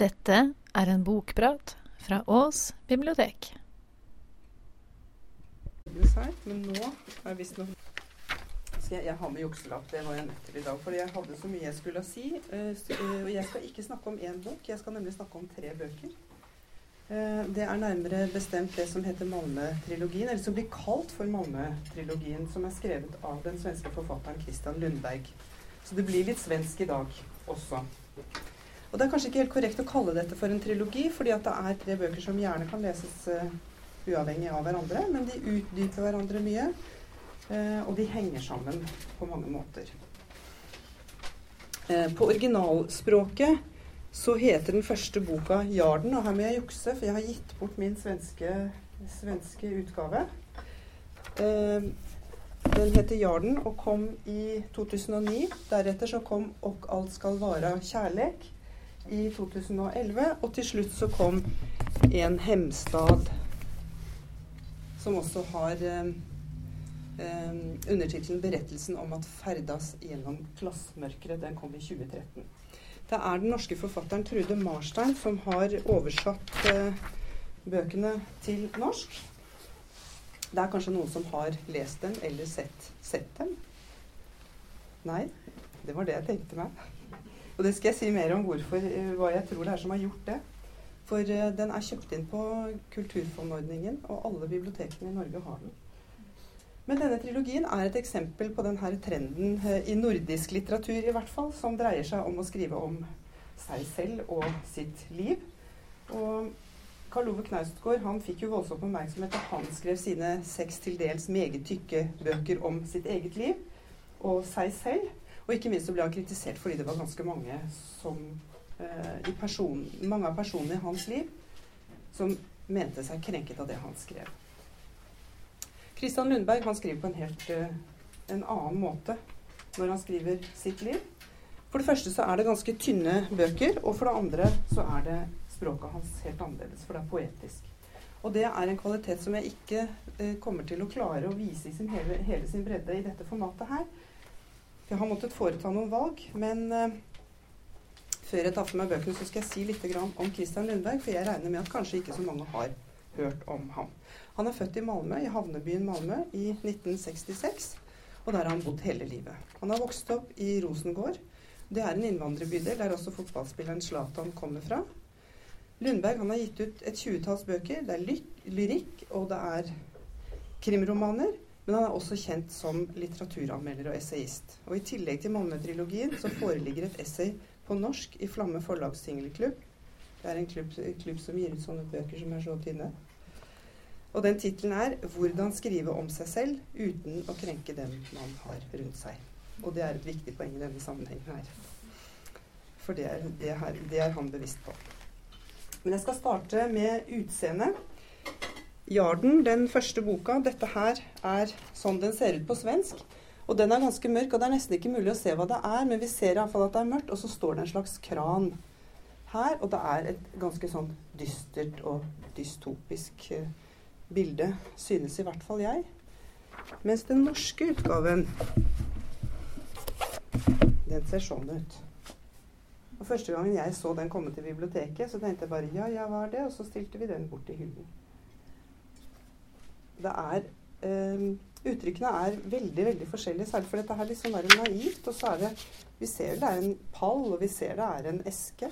Dette er en bokprat fra Ås bibliotek. Men nå er jeg skal jeg, har med jukselapp. Det var jeg nødt til i dag. Fordi jeg hadde så mye jeg skulle si. Uh, og jeg skal ikke snakke om én bok. Jeg skal nemlig snakke om tre bøker. Uh, det er nærmere bestemt det som heter Malmö-trilogien, eller som blir kalt for Malmö-trilogien, som er skrevet av den svenske forfatteren Christian Lundberg. Så det blir litt svensk i dag også. Og det er kanskje ikke helt korrekt å kalle dette for en trilogi, fordi at det er tre bøker som gjerne kan leses uh, uavhengig av hverandre, men de utdyper hverandre mye. Uh, og de henger sammen på mange måter. Uh, på originalspråket så heter den første boka 'Jarden', og her må jeg jukse, for jeg har gitt bort min svenske, svenske utgave. Den heter 'Jarden' og kom i 2009. Deretter så kom 'Og alt skal vara kjærlek' i 2011. Og til slutt så kom en Hemstad, som også har eh, eh, undertittelen 'Berettelsen om at ferdas gjennom klassmørket'. Den kom i 2013. Det er den norske forfatteren Trude Marstein som har oversatt eh, bøkene til norsk. Det er kanskje noen som har lest dem eller sett, sett dem? Nei? Det var det jeg tenkte meg. Og det skal jeg si mer om hvorfor, eh, hva jeg tror det er som har gjort det. For uh, den er kjøpt inn på Kulturfondordningen, og alle bibliotekene i Norge har den. Men denne trilogien er et eksempel på denne trenden uh, i nordisk litteratur i hvert fall, som dreier seg om å skrive om seg selv og sitt liv. Og Karl Ove Knausgård han fikk jo voldsom oppmerksomhet da han skrev sine seks til dels meget tykke bøker om sitt eget liv og seg selv. Og ikke minst så ble han kritisert fordi det var ganske mange som eh, person, mange av personene i hans liv som mente seg krenket av det han skrev. Kristian Lundberg han skriver på en helt eh, en annen måte når han skriver sitt liv. For det første så er det ganske tynne bøker, og for det andre så er det språket hans helt annerledes, for det er poetisk. Og det er en kvalitet som jeg ikke eh, kommer til å klare å vise i sin hele, hele sin bredde i dette formatet her. Jeg har måttet foreta noen valg, men uh, før jeg tar for meg bøkene, så skal jeg si litt om Christian Lundberg, for jeg regner med at kanskje ikke så mange har hørt om ham. Han er født i Malmö, i havnebyen Malmö i 1966, og der har han bodd hele livet. Han har vokst opp i Rosengård. Det er en innvandrerbydel der også fotballspilleren Zlatan kommer fra. Lundberg har gitt ut et tjuetalls bøker. Det er lyrikk, og det er krimromaner. Men han er også kjent som litteraturanmelder og essayist. Og i tillegg til Malmö-trilogien så foreligger et essay på norsk i Flamme forlags singelklubb. Det er en klubb, klubb, som gir ut sånne bøker som er så tynne. Og den tittelen er 'Hvordan skrive om seg selv uten å krenke dem man har rundt seg'. Og det er et viktig poeng i denne sammenhengen her. For det er, det, her, det er han bevisst på. Men jeg skal starte med utseendet. Jarden, den første boka, dette her er sånn den ser ut på svensk. Og den er ganske mørk, og det er nesten ikke mulig å se hva det er, men vi ser iallfall at det er mørkt, og så står det en slags kran her, og det er et ganske sånn dystert og dystopisk uh, bilde, synes i hvert fall jeg. Mens den norske utgaven, den ser sånn ut. Og Første gangen jeg så den komme til biblioteket, så tenkte jeg bare ja, ja, hva er det? Og så stilte vi den bort i hyllen det er um, Uttrykkene er veldig veldig forskjellige, særlig for dette her litt sånn naivt. Og så er det Vi ser det er en pall, og vi ser det er en eske.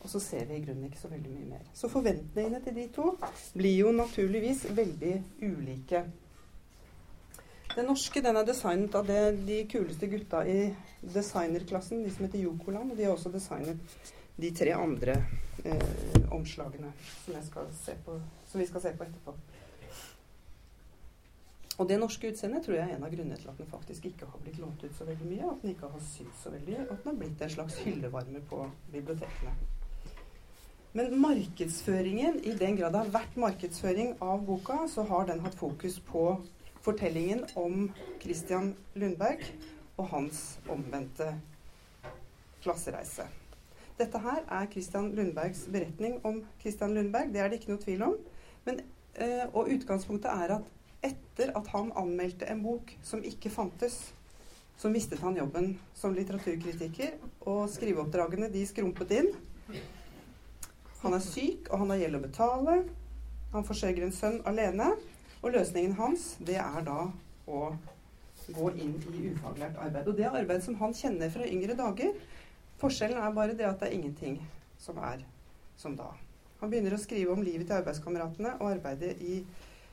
Og så ser vi i grunnen ikke så veldig mye mer. Så forventningene til de to blir jo naturligvis veldig ulike. Den norske den er designet av det, de kuleste gutta i designerklassen, de som heter Jokoland. Og de har også designet de tre andre eh, omslagene som, på, som vi skal se på etterpå. Og det norske utseendet tror jeg er en av grunnene til at den faktisk ikke har blitt lånt ut så veldig mye, at den ikke har sydd så veldig, og at den har blitt en slags hyllevarme på bibliotekene. Men markedsføringen, i den grad det har vært markedsføring av boka, så har den hatt fokus på fortellingen om Christian Lundberg og hans omvendte klassereise. Dette her er Christian Lundbergs beretning om Christian Lundberg. Det er det ikke noe tvil om. Men, øh, og utgangspunktet er at etter at han anmeldte en bok som ikke fantes, så mistet han jobben som litteraturkritiker, og skriveoppdragene de skrumpet inn. Han er syk, og han har gjeld å betale. Han forsørger en sønn alene. Og løsningen hans, det er da å gå inn i ufaglært arbeid. Og det er arbeid som han kjenner fra yngre dager. Forskjellen er bare det at det er ingenting som er som da. Han begynner å skrive om livet til arbeidskameratene og arbeidet i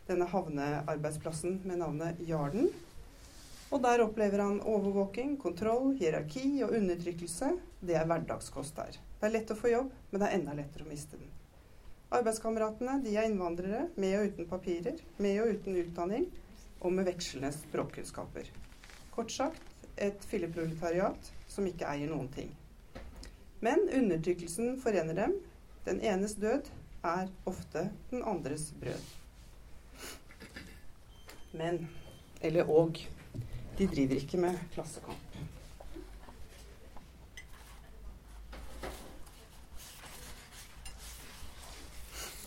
denne havnearbeidsplassen med navnet Jarden. Og der opplever han overvåking, kontroll, hierarki og undertrykkelse. Det er hverdagskost der. Det er lett å få jobb, men det er enda lettere å miste den. Arbeidskameratene de er innvandrere, med og uten papirer, med og uten utdanning, og med vekslende språkkunnskaper. Kort sagt et filleproletariat som ikke eier noen ting. Men undertrykkelsen forener dem. Den enes død er ofte den andres brød. Men eller og de driver ikke med klassekamp.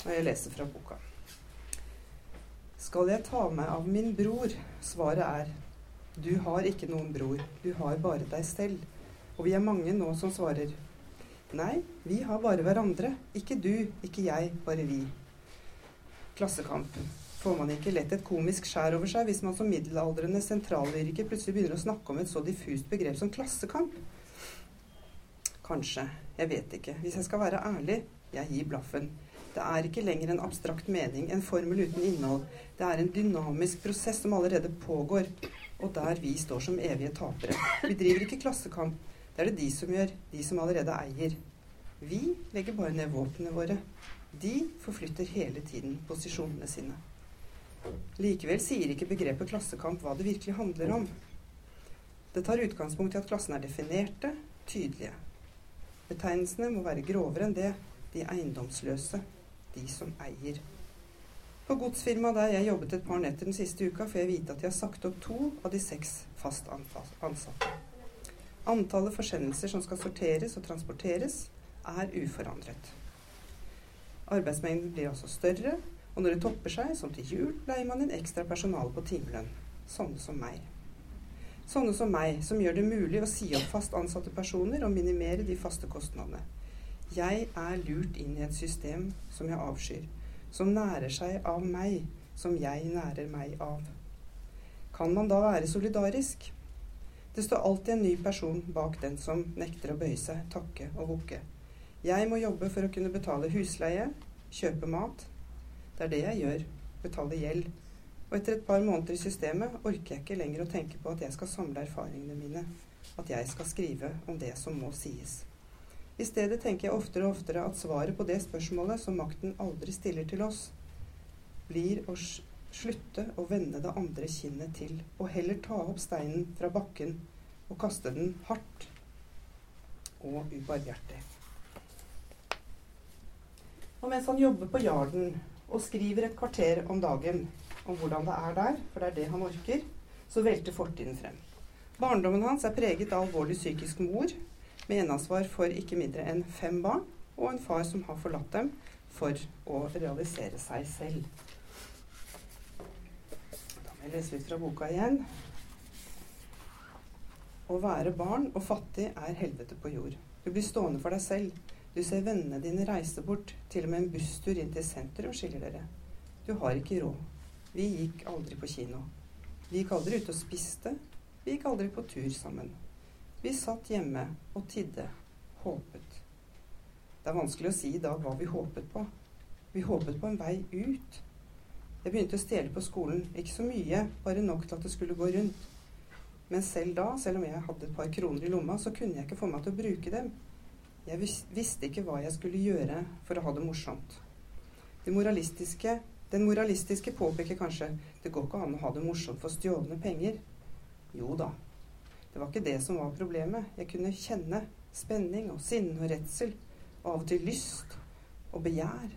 Og jeg leser fra boka. Skal jeg ta meg av min bror? Svaret er du har ikke noen bror, du har bare deg selv. Og vi er mange nå som svarer nei, vi har bare hverandre. Ikke du, ikke jeg, bare vi. Klassekampen får man ikke lett et komisk skjær over seg hvis man som middelaldrende sentrallyriker plutselig begynner å snakke om et så diffust begrep som klassekamp? Kanskje. Jeg vet ikke. Hvis jeg skal være ærlig, jeg gir blaffen. Det er ikke lenger en abstrakt mening, en formel uten innhold. Det er en dynamisk prosess som allerede pågår, og der vi står som evige tapere. Vi driver ikke klassekamp. Det er det de som gjør, de som allerede eier. Vi legger bare ned våpnene våre. De forflytter hele tiden posisjonene sine. Likevel sier ikke begrepet klassekamp hva det virkelig handler om. Det tar utgangspunkt i at klassene er definerte, tydelige. Betegnelsene må være grovere enn det, de eiendomsløse, de som eier. På godsfirmaet der jeg jobbet et par netter den siste uka, får jeg vite at de har sagt opp to av de seks fast ansatte. Antallet forsendelser som skal sorteres og transporteres, er uforandret. Arbeidsmengden blir altså større, og når det topper seg, som til jul, leier man inn ekstra personale på timelønn. Sånne som meg. Sånne som meg, som gjør det mulig å si opp fast ansatte personer og minimere de faste kostnadene. Jeg er lurt inn i et system som jeg avskyr, som nærer seg av meg, som jeg nærer meg av. Kan man da være solidarisk? Det står alltid en ny person bak den som nekter å bøye seg, takke og bukke. Jeg må jobbe for å kunne betale husleie, kjøpe mat, det er det jeg gjør. Betaler gjeld. Og etter et par måneder i systemet orker jeg ikke lenger å tenke på at jeg skal samle erfaringene mine. At jeg skal skrive om det som må sies. I stedet tenker jeg oftere og oftere at svaret på det spørsmålet som makten aldri stiller til oss, blir å slutte å vende det andre kinnet til, og heller ta opp steinen fra bakken og kaste den hardt og ubarmhjertig. Og mens han jobber på Jarden, og skriver et kvarter om dagen om hvordan det er der, for det er det han orker, så velter fortiden frem. Barndommen hans er preget av alvorlig psykisk mor, med eneansvar for ikke mindre enn fem barn, og en far som har forlatt dem for å realisere seg selv. Da må jeg lese litt fra boka igjen. Å være barn og fattig er helvete på jord. Du blir stående for deg selv. Du ser vennene dine reise bort. Til og med en busstur inn til sentrum skiller dere. Du har ikke råd. Vi gikk aldri på kino. Vi gikk aldri ut og spiste. Vi gikk aldri på tur sammen. Vi satt hjemme og tidde. Håpet. Det er vanskelig å si i dag hva vi håpet på. Vi håpet på en vei ut. Jeg begynte å stjele på skolen. Ikke så mye, bare nok til at det skulle gå rundt. Men selv da, selv om jeg hadde et par kroner i lomma, så kunne jeg ikke få meg til å bruke dem. Jeg visste ikke hva jeg skulle gjøre for å ha det morsomt. Det moralistiske, den moralistiske påpeker kanskje det går ikke an å ha det morsomt for stjålne penger. Jo da. Det var ikke det som var problemet. Jeg kunne kjenne spenning og sinne og redsel. Og av og til lyst og begjær.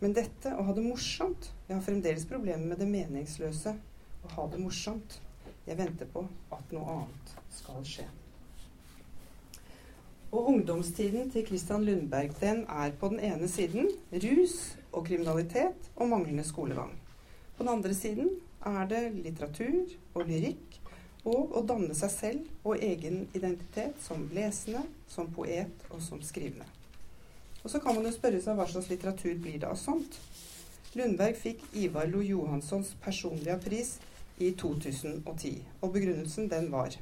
Men dette, å ha det morsomt Jeg har fremdeles problemer med det meningsløse. Å ha det morsomt. Jeg venter på at noe annet skal skje. Og ungdomstiden til Christian Lundberg den er på den ene siden rus og kriminalitet og manglende skolegang. På den andre siden er det litteratur og lyrikk og å danne seg selv og egen identitet som lesende, som poet og som skrivende. Og så kan man jo spørre seg hva slags litteratur blir det av sånt. Lundberg fikk Ivar Lo Johanssons personlige pris i 2010. Og begrunnelsen, den var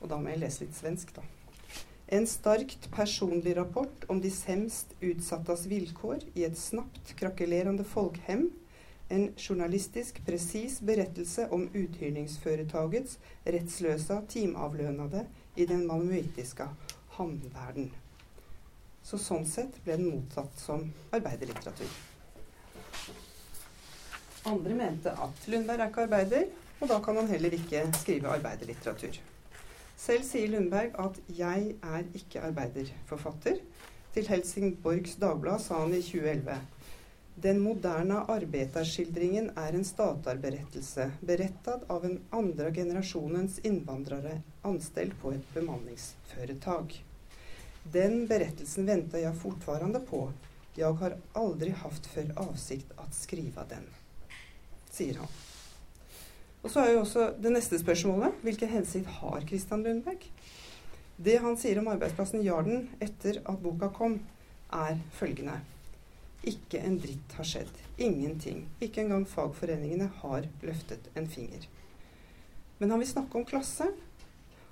Og da må jeg lese litt svensk, da. En starkt personlig rapport om de semst utsattes vilkår i et snapt krakelerende folkhem. En journalistisk presis berettelse om uthyrningsforetakets rettsløse teamavlønade i den malmøitiske hamnverden. Så sånn sett ble den mottatt som arbeiderlitteratur. Andre mente at Lundberg er ikke arbeider, og da kan han heller ikke skrive arbeiderlitteratur. Selv sier Lundberg at 'jeg er ikke arbeiderforfatter'. Til Helsingborgs Dagblad sa han i 2011 den moderne arbeiderskildringen er en statarberettelse, berettet av en andre generasjonens innvandrere anstelt på et bemanningsforetak. Den berettelsen venter jeg fortfarande på. Jeg har aldri hatt for avsikt at skrive den, sier han. Og så er jo også det neste spørsmålet hvilken hensikt har Christian Lundberg? Det han sier om arbeidsplassen Jarden etter at boka kom, er følgende. Ikke en dritt har skjedd. Ingenting. Ikke engang fagforeningene har løftet en finger. Men han vil snakke om klasse.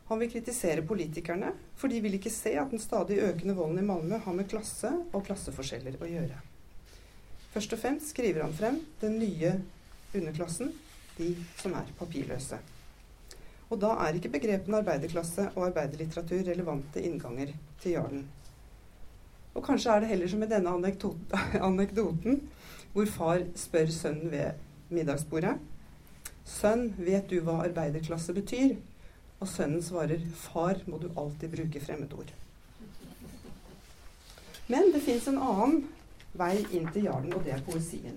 Han vil kritisere politikerne, for de vil ikke se at den stadig økende volden i Malmö har med klasse og klasseforskjeller å gjøre. Først og fremst skriver han frem den nye underklassen, de som er papirløse. Og da er ikke begrepene arbeiderklasse og arbeiderlitteratur relevante innganger til Jarden. Og kanskje er det heller som i denne anekdoten, hvor far spør sønnen ved middagsbordet. Sønn, vet du hva arbeiderklasse betyr? Og sønnen svarer, far må du alltid bruke fremmedord. Men det fins en annen vei inn til Jarden, og det er poesien.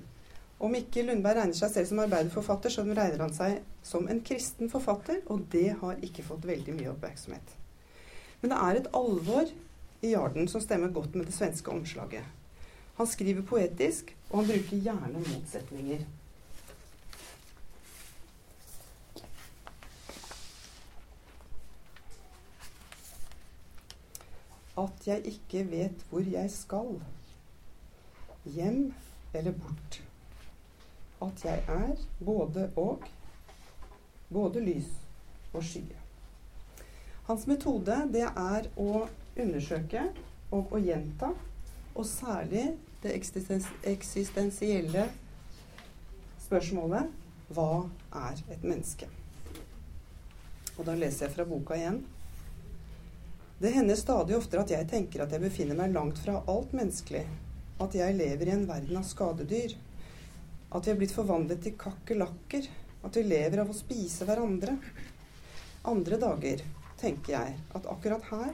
Om ikke Lundberg regner seg selv som arbeiderforfatter, så regner han seg som en kristen forfatter, og det har ikke fått veldig mye oppmerksomhet. Men det er et alvor i Jarden som stemmer godt med det svenske omslaget. Han skriver poetisk, og han bruker gjerne motsetninger. At jeg ikke vet hvor jeg skal. Hjem eller bort at jeg er både og. Både lys og skye. Hans metode det er å undersøke og å gjenta, og særlig det eksistensielle spørsmålet hva er et menneske? Og da leser jeg fra boka igjen. Det hender stadig oftere at jeg tenker at jeg befinner meg langt fra alt menneskelig, at jeg lever i en verden av skadedyr at vi er blitt forvandlet til kakerlakker. At vi lever av å spise hverandre. Andre dager tenker jeg at akkurat her,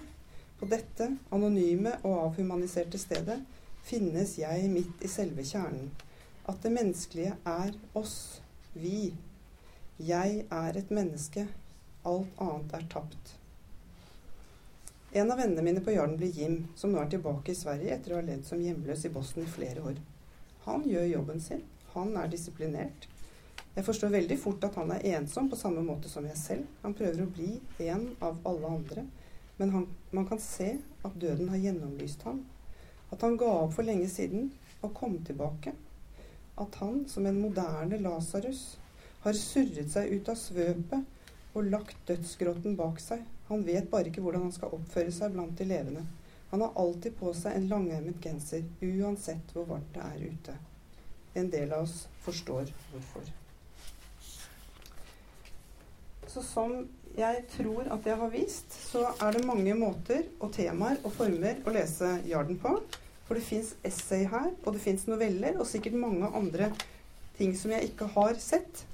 på dette anonyme og avhumaniserte stedet, finnes jeg midt i selve kjernen. At det menneskelige er oss, vi. Jeg er et menneske. Alt annet er tapt. En av vennene mine på Jarden blir Jim, som nå er tilbake i Sverige etter å ha levd som hjemløs i Boston i flere år. Han gjør jobben sin han er disiplinert. Jeg forstår veldig fort at han er ensom på samme måte som jeg selv. Han prøver å bli en av alle andre. Men han, man kan se at døden har gjennomlyst ham. At han ga opp for lenge siden og kom tilbake. At han, som en moderne Lasarus, har surret seg ut av svøpet og lagt dødsgrotten bak seg. Han vet bare ikke hvordan han skal oppføre seg blant de levende. Han har alltid på seg en langermet genser, uansett hvor varmt det er ute en del av oss forstår hvorfor. Så som jeg tror at jeg har vist, så er det mange måter og temaer og former å lese Jarden på. For det fins essay her, og det fins noveller, og sikkert mange andre ting som jeg ikke har sett.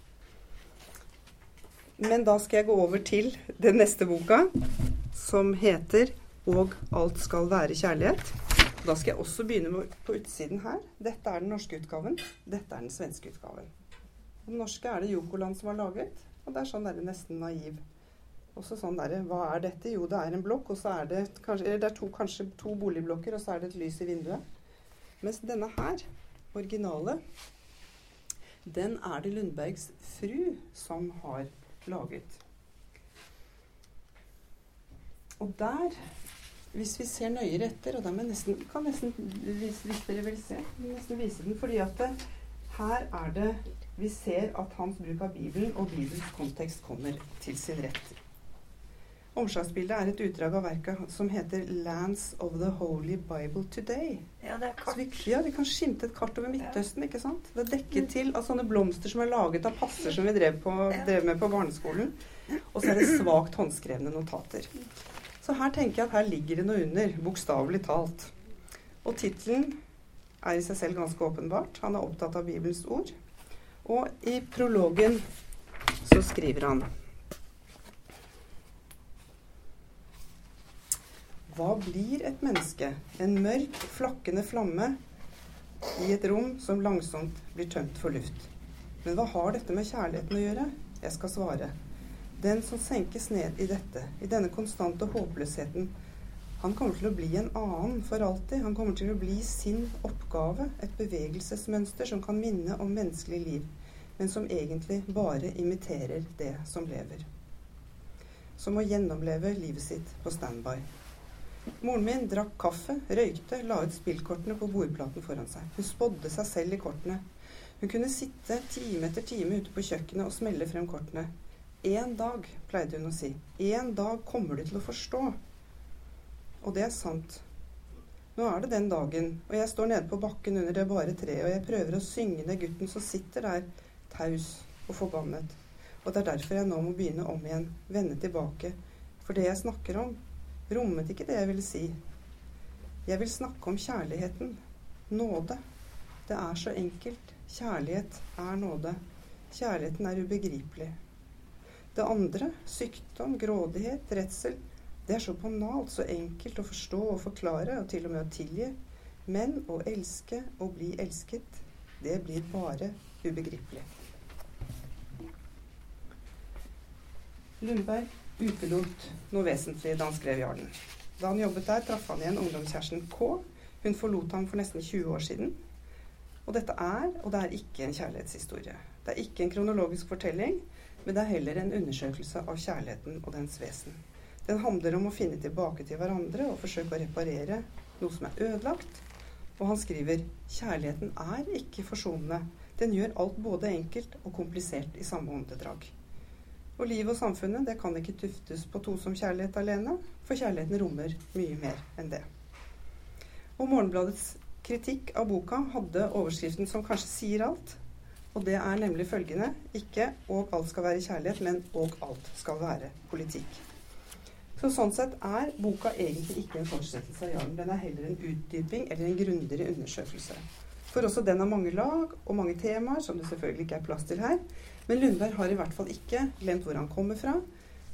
Men da skal jeg gå over til den neste boka, som heter 'Og alt skal være kjærlighet'. Da skal jeg også begynne på utsiden her. Dette er den norske utgaven. Dette er den svenske utgaven. Den norske er det Jokoland som har laget. Og det er sånn der nesten naiv. Også sånn derre Hva er dette? Jo, det er en blokk, og så er det, kanskje, det er to, kanskje to boligblokker, og så er det et lys i vinduet. Mens denne her, originale, den er det Lundbergs fru som har laget. Og der hvis vi ser nøyere etter, og da må jeg nesten, kan nesten, hvis, hvis dere vil se, nesten vise den, fordi at det, her er det Vi ser at hans bruk av Bibelen og Bibelens kontekst kommer til sin rett. Omslagsbildet er et utdrag av verket som heter 'Lands of the Holy Bible Today'. Ja, det er kart. vi, ja, vi kan skimte et kart over Midtøsten. ikke sant? Det er dekket til av sånne blomster som er laget av passer som vi drev, på, drev med på barneskolen. Og så er det svakt håndskrevne notater. Så her tenker jeg at her ligger det noe under, bokstavelig talt. Og tittelen er i seg selv ganske åpenbart. Han er opptatt av Bibelens ord. Og i prologen så skriver han Hva blir et menneske? En mørk, flakkende flamme i et rom som langsomt blir tømt for luft. Men hva har dette med kjærligheten å gjøre? Jeg skal svare. Den som senkes ned i dette, i denne konstante håpløsheten, han kommer til å bli en annen for alltid. Han kommer til å bli sin oppgave, et bevegelsesmønster som kan minne om menneskelig liv, men som egentlig bare imiterer det som lever. Som å gjennomleve livet sitt på standby. Moren min drakk kaffe, røykte, la ut spillkortene på bordplaten foran seg. Hun spådde seg selv i kortene. Hun kunne sitte time etter time ute på kjøkkenet og smelle frem kortene. En dag, pleide hun å si. En dag kommer du til å forstå. Og det er sant. Nå er det den dagen, og jeg står nede på bakken under det bare treet, og jeg prøver å synge ned gutten som sitter der, taus og forbannet. Og det er derfor jeg nå må begynne om igjen, vende tilbake. For det jeg snakker om, rommet ikke det jeg ville si. Jeg vil snakke om kjærligheten. Nåde. Det er så enkelt. Kjærlighet er nåde. Kjærligheten er ubegripelig. Det andre, sykdom, grådighet, redsel, det er så banalt, så enkelt å forstå og forklare, og til og med å tilgi. Men å elske og bli elsket, det blir bare ubegripelig. Lundberg utelot noe vesentlig da han skrev Jarlen. Da han jobbet der, traff han igjen ungdomskjæresten K. Hun forlot ham for nesten 20 år siden. Og dette er, og det er ikke en kjærlighetshistorie. Det er ikke en kronologisk fortelling, men det er heller en undersøkelse av kjærligheten og dens vesen. Den handler om å finne tilbake til hverandre og forsøke å reparere noe som er ødelagt. Og han skriver kjærligheten er ikke forsonende. Den gjør alt både enkelt og komplisert i samme åndedrag. Og livet og samfunnet det kan ikke tuftes på to som kjærlighet alene, for kjærligheten rommer mye mer enn det. Og Morgenbladets kritikk av boka hadde overskriften som kanskje sier alt. Og det er nemlig følgende ikke 'og alt skal være kjærlighet', men 'og alt skal være politikk'. Så sånn sett er boka egentlig ikke en fortsettelse av Jarlen. Den er heller en utdyping eller en grundigere undersøkelse. For også den har mange lag og mange temaer, som det selvfølgelig ikke er plass til her. Men Lundberg har i hvert fall ikke glemt hvor han kommer fra.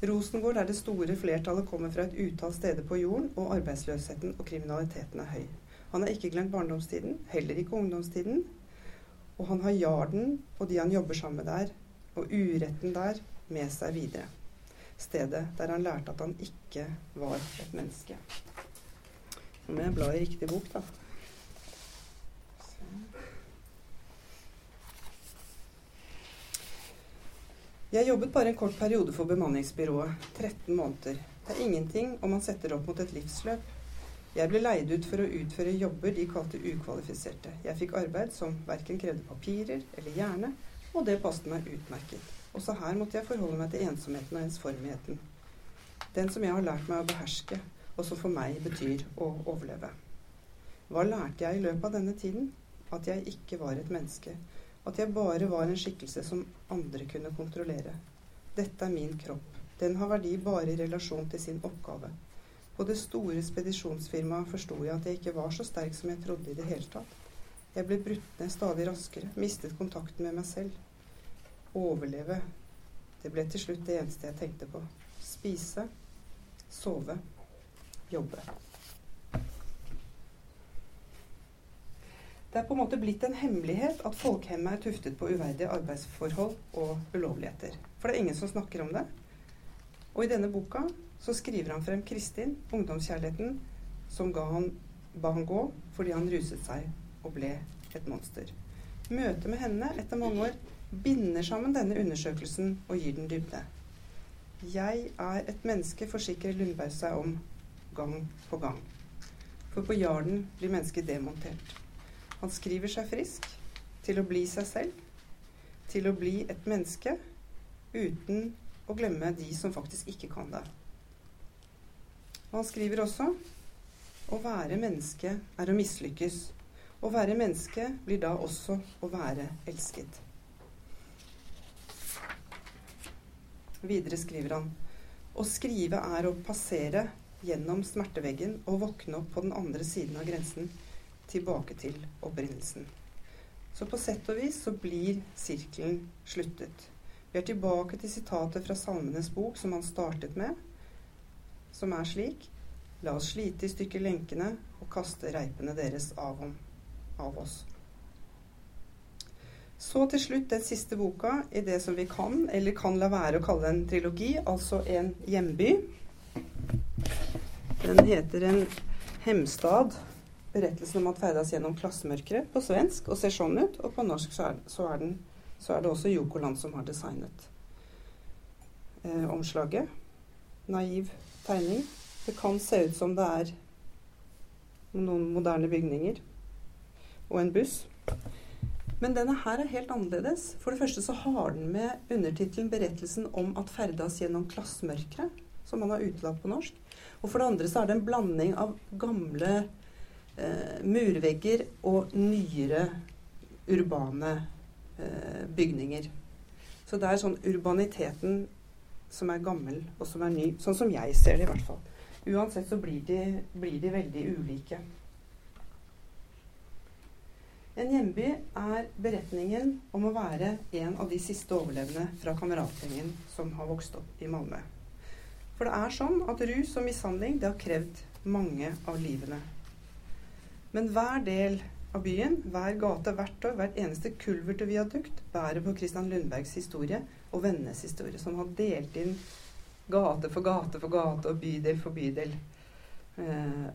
Rosengård, der det store flertallet kommer fra et utall steder på jorden, og arbeidsløsheten og kriminaliteten er høy. Han har ikke glemt barndomstiden, heller ikke ungdomstiden. Og han har Jarden og de han jobber sammen med der, og uretten der, med seg videre. Stedet der han lærte at han ikke var et menneske. Nå må jeg bla i riktig bok, da. Jeg jobbet bare en kort periode for bemanningsbyrået. 13 måneder. Det er ingenting om man setter opp mot et livsløp. Jeg ble leid ut for å utføre jobber de kalte ukvalifiserte. Jeg fikk arbeid som verken krevde papirer eller hjerne, og det passet meg utmerket. Også her måtte jeg forholde meg til ensomheten og ensformigheten. Den som jeg har lært meg å beherske, og som for meg betyr å overleve. Hva lærte jeg i løpet av denne tiden? At jeg ikke var et menneske. At jeg bare var en skikkelse som andre kunne kontrollere. Dette er min kropp. Den har verdi bare i relasjon til sin oppgave. På det store spedisjonsfirmaet forsto jeg at jeg ikke var så sterk som jeg trodde i det hele tatt. Jeg ble brutt ned stadig raskere, mistet kontakten med meg selv. Overleve. Det ble til slutt det eneste jeg tenkte på. Spise, sove, jobbe. Det er på en måte blitt en hemmelighet at folkehemmet er tuftet på uverdige arbeidsforhold og ulovligheter. For det er ingen som snakker om det. Og i denne boka så skriver han frem Kristin, ungdomskjærligheten, som han, ba han gå fordi han ruset seg og ble et monster. Møtet med henne etter mange år binder sammen denne undersøkelsen og gir den dybde. Jeg er et menneske, forsikrer Lundberg seg om, gang på gang. For på Jarden blir mennesket demontert. Han skriver seg frisk til å bli seg selv, til å bli et menneske uten å glemme de som faktisk ikke kan det. Og han skriver også å være menneske er å mislykkes. Å være menneske blir da også å være elsket. Videre skriver han å skrive er å passere gjennom smerteveggen og våkne opp på den andre siden av grensen, tilbake til opprinnelsen. Så på sett og vis så blir sirkelen sluttet. Vi er tilbake til sitatet fra Salmenes bok som han startet med, som er slik La oss slite i stykker lenkene og kaste reipene deres av, om, av oss. Så til slutt den siste boka i det som vi kan, eller kan la være å kalle en trilogi, altså en hjemby. Den heter En hemstad. Berettelsen om at ferdes gjennom klassemørket på svensk og ser sånn ut. Og på norsk så er, så er, den, så er det også Jokoland som har designet eh, omslaget. Naiv tegning. Det kan se ut som det er noen moderne bygninger og en buss. Men denne her er helt annerledes. For det første så har den med undertittelen 'Berettelsen om at ferdas gjennom klassmørket', som man har utelatt på norsk. Og for det andre så er det en blanding av gamle eh, murvegger og nyere urbane bygninger. Så det er sånn urbaniteten som er gammel, og som er ny. Sånn som jeg ser det, i hvert fall. Uansett så blir de, blir de veldig ulike. En hjemby er beretningen om å være en av de siste overlevende fra kameratgjengen som har vokst opp i Malmö. For det er sånn at rus og mishandling det har krevd mange av livene. Men hver del av byen, hver gate, hvert år, hvert eneste kulvert og viadukt bærer på Christian Lundbergs historie og vennenes historie, som har delt inn gate for gate for gate og bydel for bydel. Eh,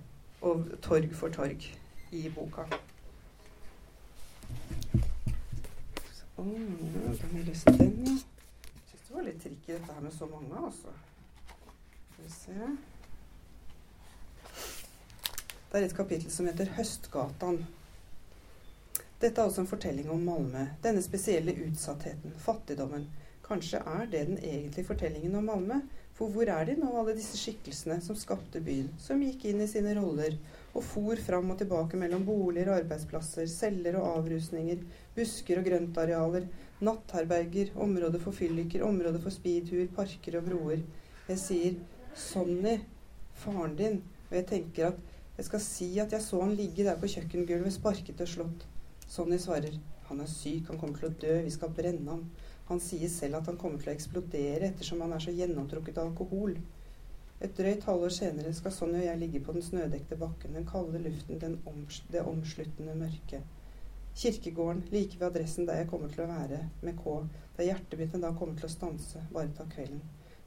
og torg for torg i boka. Kan jeg lese den, ja? Syns det var litt tricky dette her med så mange, altså. Skal vi se Det er et kapittel som heter 'Høstgatan'. Dette er også en fortelling om Malmö. Denne spesielle utsattheten, fattigdommen. Kanskje er det den egentlige fortellingen om Malmö? For hvor er de nå, alle disse skikkelsene som skapte byen, som gikk inn i sine roller og for fram og tilbake mellom boliger og arbeidsplasser, celler og avrusninger, busker og grøntarealer, nattherberger, områder for fylliker, områder for speedhuer, parker og broer. Jeg sier 'Sonny, faren din', og jeg tenker at jeg skal si at jeg så han ligge der på kjøkkengulvet, sparket og slått. Sonny svarer 'Han er syk, han kommer til å dø, vi skal brenne ham'. Han sier selv at han kommer til å eksplodere ettersom han er så gjennomtrukket av alkohol. Et drøyt halvår senere skal Sonny og jeg ligge på den snødekte bakken, den kalde luften, oms det omsluttende mørket. Kirkegården, like ved adressen der jeg kommer til å være, med K, der hjertet mitt en dag kommer til å stanse, bare ta kvelden.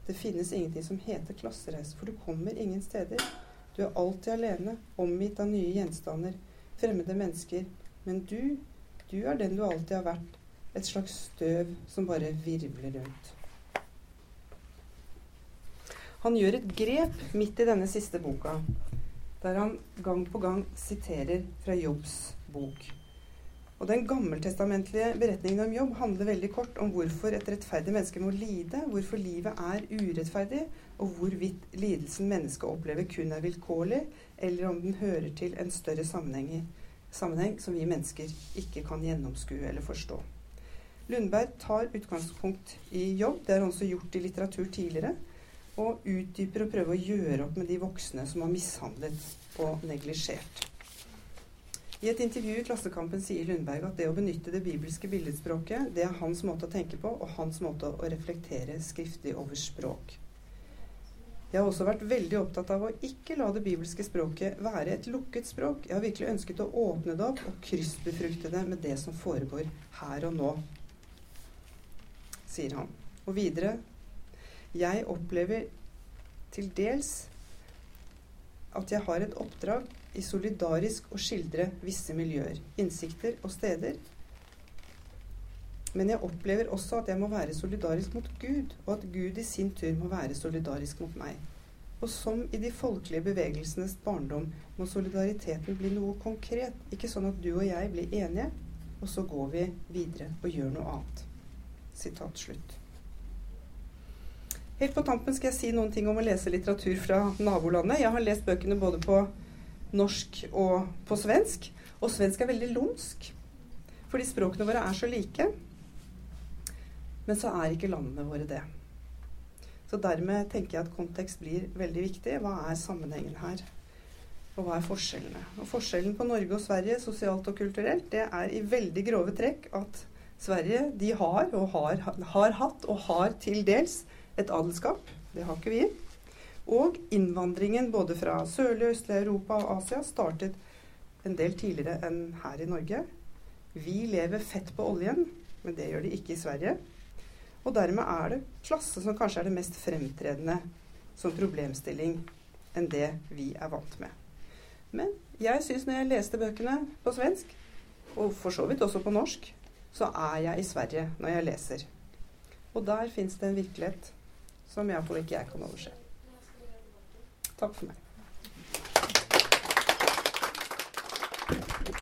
Det finnes ingenting som heter klassereise, for du kommer ingen steder. Du er alltid alene, omgitt av nye gjenstander, fremmede mennesker. Men du, du er den du alltid har vært, et slags støv som bare virvler rundt. Han gjør et grep midt i denne siste boka, der han gang på gang siterer fra Jobbs bok. Og Den gammeltestamentlige beretningen om Jobb handler veldig kort om hvorfor et rettferdig menneske må lide, hvorfor livet er urettferdig, og hvorvidt lidelsen mennesket opplever, kun er vilkårlig, eller om den hører til en større sammenheng, sammenheng som vi mennesker ikke kan gjennomskue eller forstå. Lundberg tar utgangspunkt i jobb. Det har han også gjort i litteratur tidligere og utdyper og prøver å gjøre opp med de voksne som har mishandlet og neglisjert. I et intervju i Klassekampen sier Lundberg at det å benytte det bibelske billedspråket, det er hans måte å tenke på og hans måte å reflektere skriftlig over språk. Jeg har også vært veldig opptatt av å ikke la det bibelske språket være et lukket språk. Jeg har virkelig ønsket å åpne det opp og kryssbefrukte det med det som foregår her og nå, sier han. Og videre jeg opplever til dels at jeg har et oppdrag i solidarisk å skildre visse miljøer, innsikter og steder. Men jeg opplever også at jeg må være solidarisk mot Gud, og at Gud i sin tur må være solidarisk mot meg. Og som i de folkelige bevegelsenes barndom må solidariteten bli noe konkret. Ikke sånn at du og jeg blir enige, og så går vi videre og gjør noe annet. Sitat slutt. Helt på tampen skal jeg si noen ting om å lese litteratur fra nabolandet. Jeg har lest bøkene både på norsk og på svensk. Og svensk er veldig lumsk, fordi språkene våre er så like. Men så er ikke landene våre det. Så dermed tenker jeg at kontekst blir veldig viktig. Hva er sammenhengen her? Og hva er forskjellene? Og Forskjellen på Norge og Sverige sosialt og kulturelt, det er i veldig grove trekk at Sverige de har og har, har hatt og har til dels et adelskap. Det har ikke vi. Og innvandringen både fra sørlig og østlig Europa og Asia startet en del tidligere enn her i Norge. Vi lever fett på oljen, men det gjør de ikke i Sverige. Og dermed er det klasse som kanskje er det mest fremtredende som problemstilling enn det vi er vant med. Men jeg syns når jeg leste bøkene på svensk, og for så vidt også på norsk, så er jeg i Sverige når jeg leser. Og der fins det en virkelighet som iallfall ikke jeg kan overse. Takk for meg.